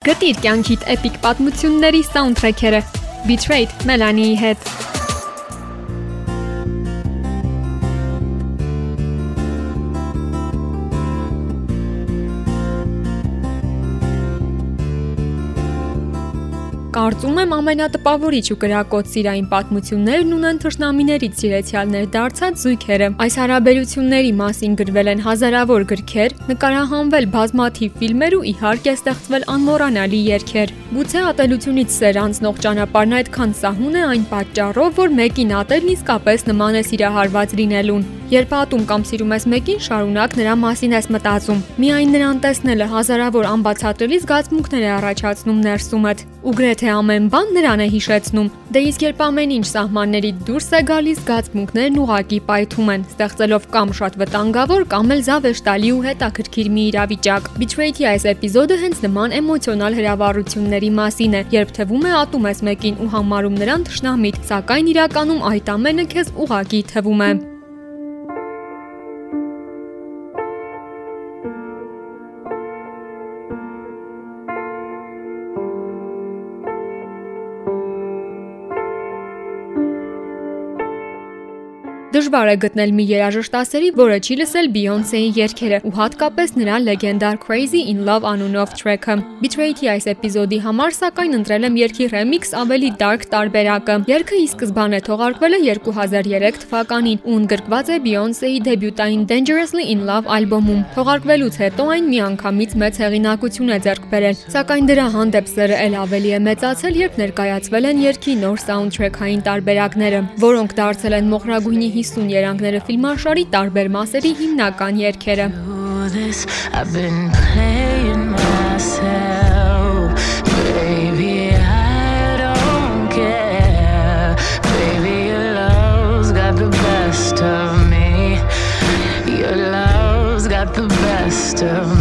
Գտիր կյանքիդ էպիկ պատմությունների սաունդթրեքերը. Betrayed Melanie-ի հետ։ Կարծում եմ ամենատպավորիչ ու կրակոտ սիրային պատմություններն ունեն թշնամիներից սիրեցյալներ դարձած զույգերը։ Այս հարաբերությունների մասին գրվել են հազարավոր գրքեր, նկարահանվել բազմաթիվ ֆիլմեր ու իհարկե ստեղծվել անմոռանալի երգեր։ Գուցե ատելությունից սեր անցնող ճանապարհն այդքան սահուն է այն պատճառով, որ մեկին ատելն իսկապես նման է սիրահարված լինելուն։ Երբ ատում կամ սիրում ես մեկին, շարունակ նրա մասին ես մտածում։ Միայն նրան տեսնելը հազարավոր անբացատրելի զգացմունքներ է առաջացնում ներսումդ։ Ու գրեթե ամեն բան նրան է հիշեցնում։ Դե իսկ երբ ամեն ինչ սահմանների դուրս է գալիս, զգացմունքներն ուղակի պայթում են, ստեղծելով կամ շատ վտանգավոր, կամ էլ զավեշտալի ու հետաքրքիր մի իրավիճակ։ Betrayed-ի այս էպիզոդը հենց նման էմոցիոնալ հրավառությունների մասին է, երբ թվում է ատում ես մեկին ու համարում նրան թշնամիտ, սակայն իրականում այդ ամենը քեզ ուղակի թվում է։ Դժվար է գտնել մի երաժշտասերի, որը չի լսել Beyoncé-ի երգերը ու հատկապես նրա լեգենդար Crazy in Love անունով track-ը։ Betrayed-ի այս էպիզոդի համար սակայն ընտրել եմ երգի remix ավելի dark տարբերակը։ Երգը ի սկզբանե թողարկվել է 2003 թվականին ու ընդգրկված է Beyoncé-ի դեբյուտային Dangerously in Love ալբոմում։ Թողարկվելուց հետո այն միանգամից մեծ հեղինակություն է ձեռք բերել, սակայն դրա հանդեպ սերը ել ավելի է մեծացել, երբ ներկայացվել են երգի նոր սաունդթրեքային տարբերակները, որոնք դարձել են մոխրագույնի 50 երանգները ֆիլմաշարի տարբեր մասերի հիմնական երգերը։ I've been playing myself. Baby I don't care. Baby your love's got the best of me. Your love's got the best of me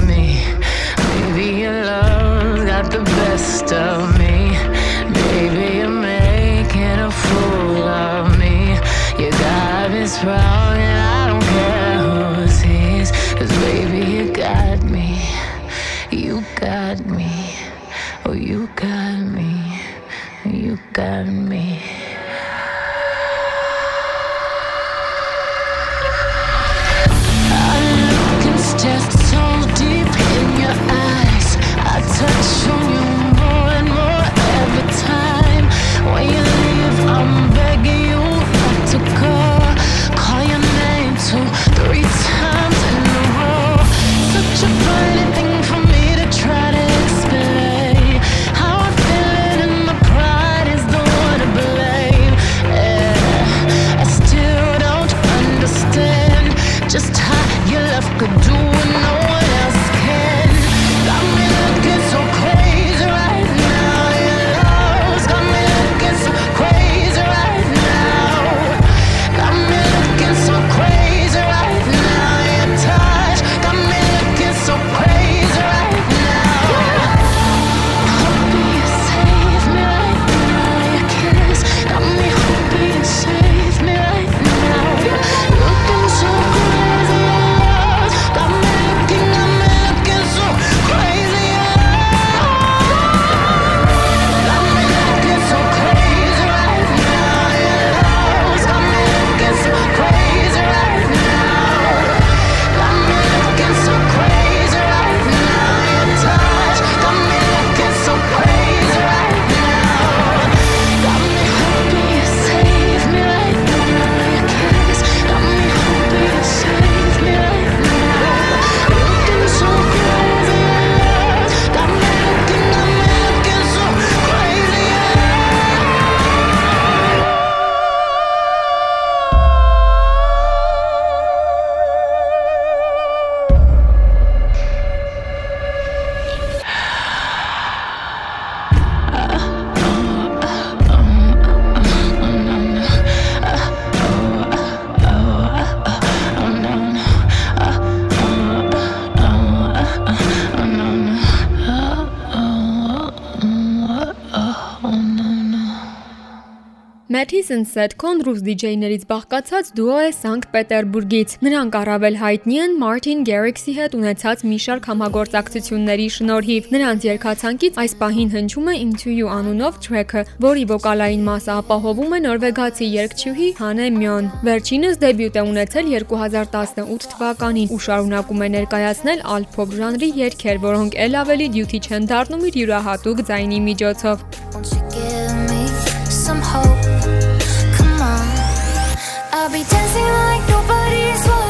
Listen Setcon ռուս DJ-ներից բաղկացած դուո է Սանկտ Պետերբուրգից։ Նրանք առավել հայտնի են Martin Garrix-ի հետ ունեցած մի շարք համագործակցությունների շնորհիվ։ Նրանց երկացանկից այս պահին հնչում է Into You անունով track-ը, որի վոկալային մասը ապահովում է նորվեգացի երգչուհի Հանե Մյոն։ Վերջինս դեբյուտ է ունեցել 2018 թվականին ու շարունակում է ներկայացնել alt-pop ժանրի երգեր, որոնք ել ավելի դյութիչ են դառնում իր յուրահատուկ ձայնի միջոցով։ Some hope? I'll be dancing like nobody's watching.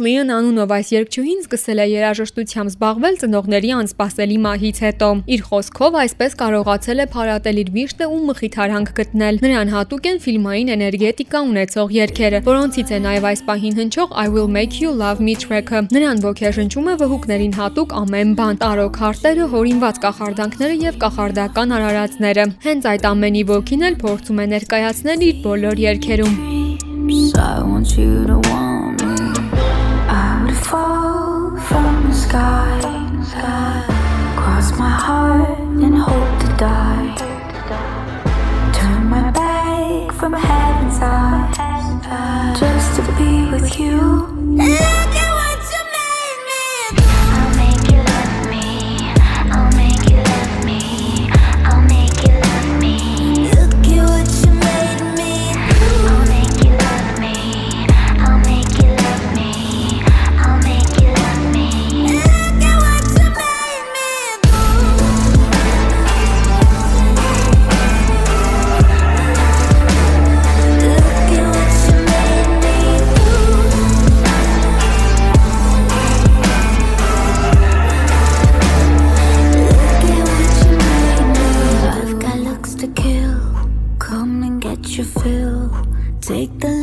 Լին անունով այս երգչուհին սկսել է երաժշտությամբ զբաղվել ծնողների անսպասելի մահից հետո։ Իր խոսքով այսպես կարողացել է փարատել իր միշտը ու մխիթարանք գտնել։ Նրան հատուկ են ֆիլմային էներգետիկա ունեցող երգերը, որոնցից է նաև այս պահին հնչող I Will Make You Love Me track-ը։ Նրան ոգեշնչում է վհուկներին հատուկ ամեն բան՝ տարոք հարտերը, հորինված կախարդանքները եւ կախարդական արարածները։ Հենց այդ ամենի ոգին էլ փորձում է ներկայացնել իր բոլոր երգերում։ I want you to want sky. Cross my heart and hope to die. Turn my back from heaven's eyes just to be with you. Take the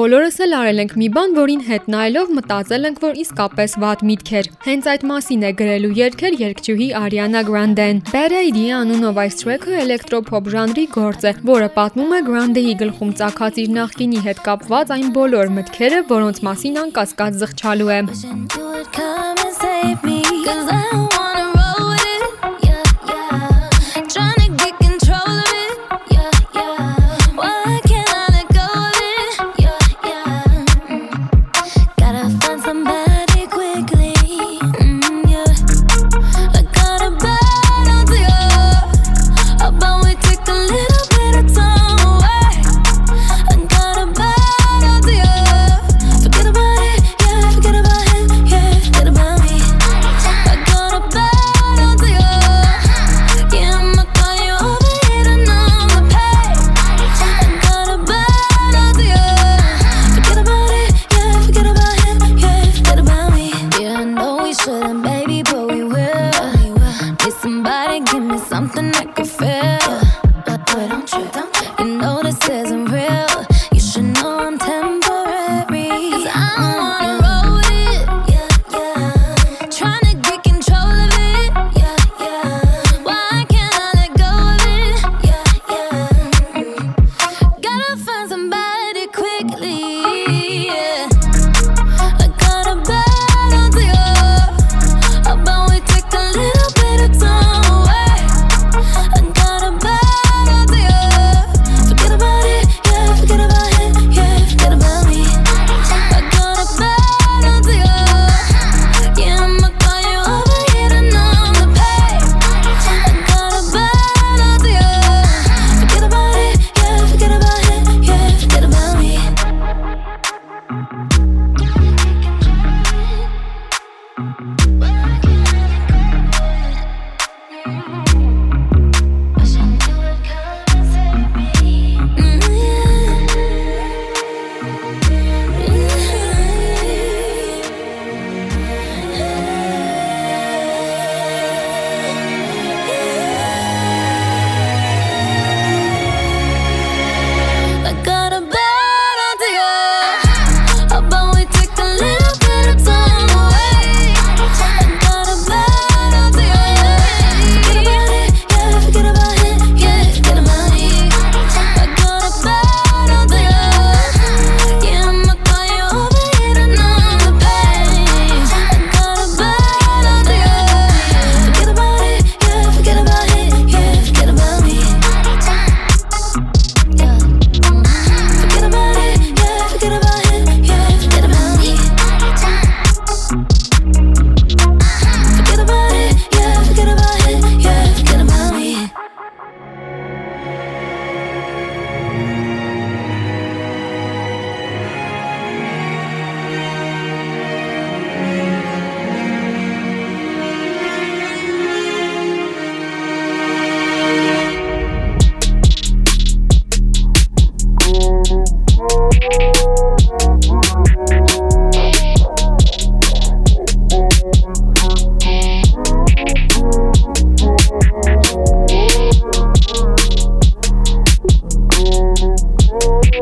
Բոլորս էլ արել ենք մի բան, որին հետ նայելով մտածել ենք, որ իսկապես ված միտքեր։ Հենց այդ մասին է գրելու երգեր երգչուհի Ariana Grande-ն։ Bad Idea անունով այս track-ը էլեկտրոփոփ ժանրի գործ է, որը պատմում է Grande-ի գլխում ցակած իր նախկինի հետ կապված այն բոլոր մտքերը, որոնց մասին անկասկած զղջալու է։ Cause I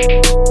you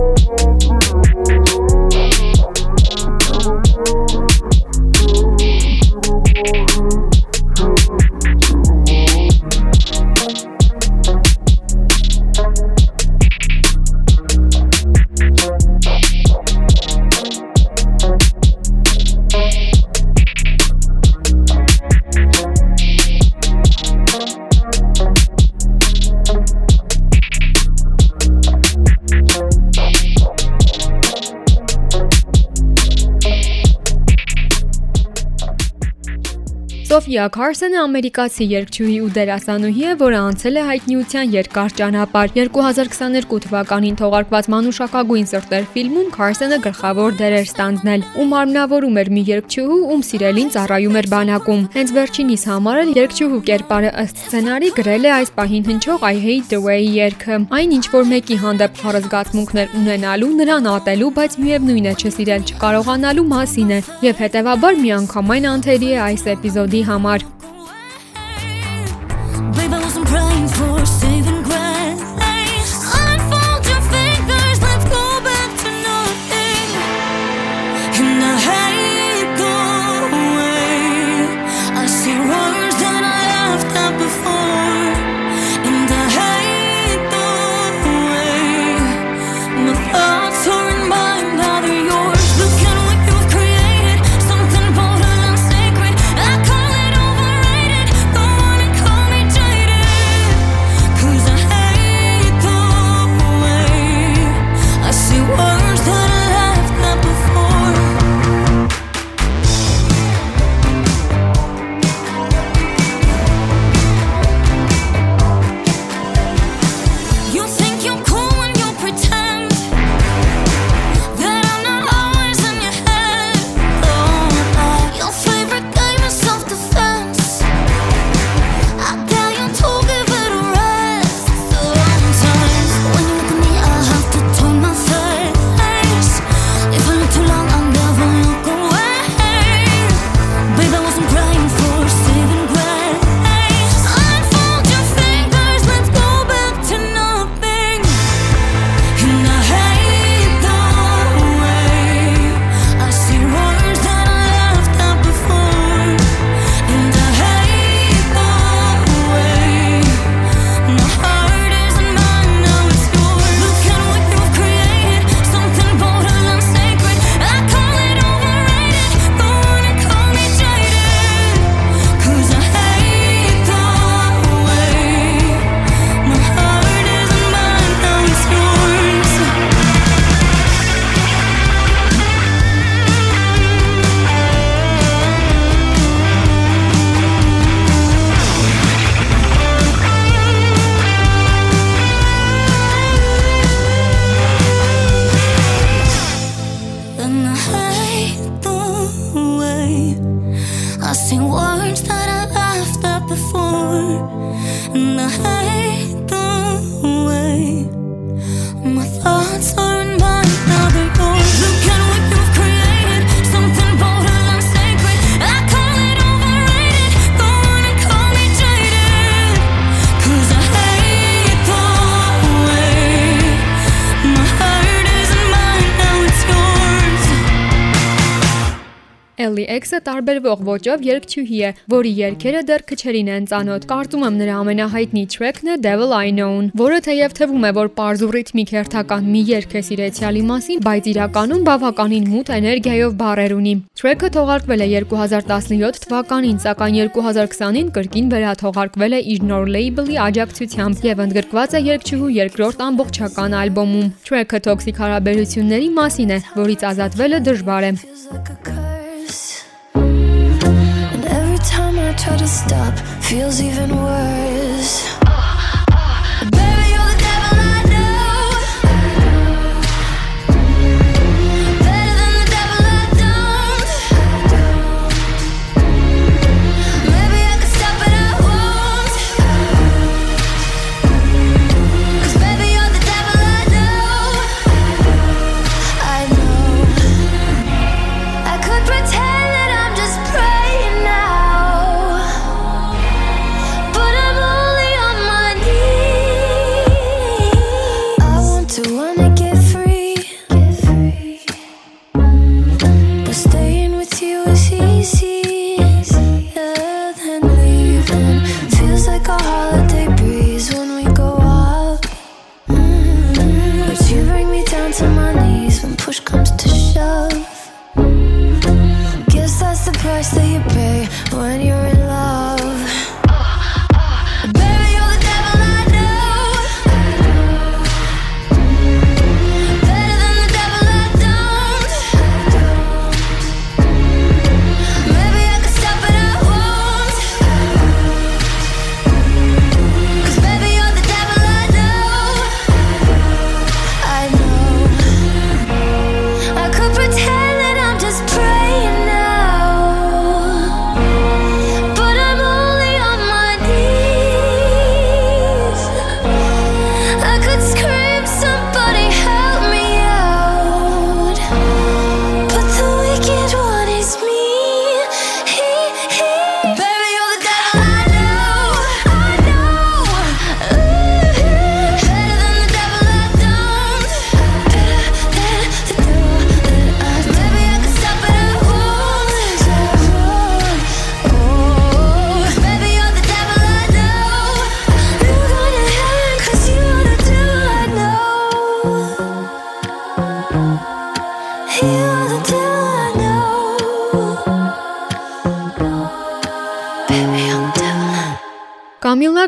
Ջուլիա Քարսենը ամերիկացի երգչուհի ու դերասանուհի է, որը անցել է հայտնիության երկար ճանապարհ։ 2022 թվականին թողարկված Մանուշակագույն սրտեր ֆիլմում Քարսենը գլխավոր դեր էր ստանձնել, ում արմնավորում էր մի երգչուհու, ում սիրելին ծառայում էր բանակում։ Հենց վերջինիս համար էլ երգչուհու կերպարը ըստ սցենարի գրել է այս պահին հնչող I Hate the Way երգը։ Այն ինչ որ մեկի հանդեպ խարզգացմունքներ ունենալու, նրան ատելու, բայց միևնույն է չսիրել չկարողանալու մասին է, եւ հետեւաբար միանգամայն անթերի է այս էպիզոդի համար Mark. X-ը տարբերվող ոճով երգչուհի է, որի երգերը դեռ քչերին են ծանոթ։ Կարծում եմ նրա ամենահայտնի track-ն է Devil I Know, որը թեև թվում է, որ ու ռիթմիկ հերթական մի երգ է սիրեցյալի մասին, բայց իրականում բավականին մութ էներգիայով բառեր ունի։ Track-ը թողարկվել է 2017 թվականին, սակայն 2020-ին կրկին վերաթողարկվել է իր նոր լեյբլի աջակցությամբ եւ ընդգրկված է երգչուհու երկրորդ ամբողջական ալբոմում։ Track-ը տոքսիկ հարաբերությունների մասին է, որից ազատվելը դժվար է։ I try to stop, feels even worse. Baby, you're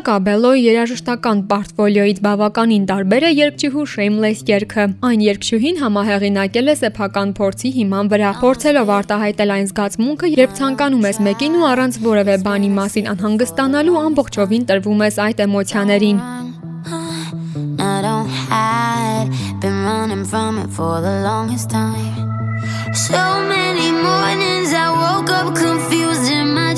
Կամիլա Կաբելոյի երաժշտական պորտֆոլիոից բավականին տարբեր է երգչուհու Shameless երգը։ Այն երգչուհին համահեղինակել է սեփական փորձի հիման վրա, փորձելով արտահայտել այն զգացմունքը, երբ ցանկանում ես մեկին ու առանց որևէ բանի մասին անհանգստանալու ամբողջովին տրվում ես այդ էմոցիաներին։ I don't hide, been running from it for the longest time. So many mornings I woke up confused in my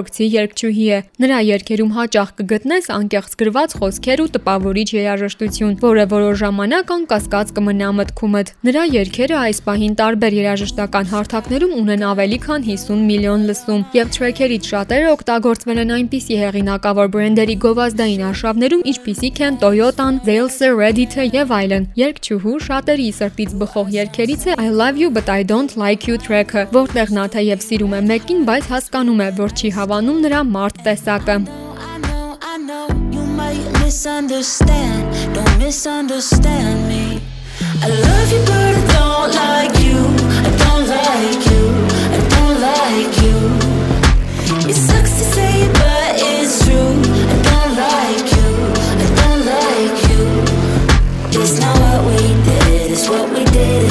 Յորքցի երգչուհի է։ Նրա երգերում հաճախ կգտնես անկեղծ գրված խոսքեր ու տպավորիչ երաժշտություն, որը որոշ ժամանակ անկասկած կմնա մտքումդ։ Նրա երգերը այս պահին տարբեր երաժշտական հարթակներում ունեն ավելի քան 50 միլիոն լսում, եւ թրեքերից շատերը օգտագործվել են այնպիսի հեղինակավոր բրենդերի գովազդային արշավներում, ինչպիսիք են Toyota-ն, Zales-ը, Reddit-ը եւ այլն։ Երգչուհու շատերի սրտից բխող երգերից է I Love You But I Don't Like You track-ը, որտեղ նա թեև սիրում է մեկին, բայց հասկանում է, որ չի հավանում նրա մարդ տեսակը։ Misunderstand, don't misunderstand me. I love you, but I don't like you. I don't like you. I don't like you. It sucks to say it, but it's true. I don't like you. I don't like you. It's not what we did, it's what we didn't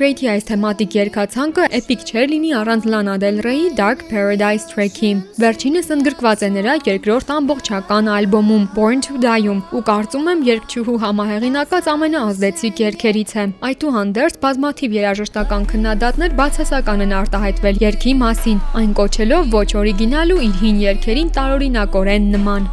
Betrayed-ի այս թեմատիկ երգացանկը էպիկ չէր լինի առանց Lana Del Rey-ի Dark Paradise track-ի։ Վերջինս ընդգրկված է նրա երկրորդ ամբողջական ալբոմում Born to Die-ում ու կարծում եմ երգչուհու համահեղինակած ամենաազդեցիկ երգերից է։ Այդուհանդերձ բազմաթիվ երաժշտական քննադատներ բացասական են արտահայտվել երգի մասին, այն կոչելով ոչ օրիգինալ ու իր հին երգերին տարօրինակորեն նման։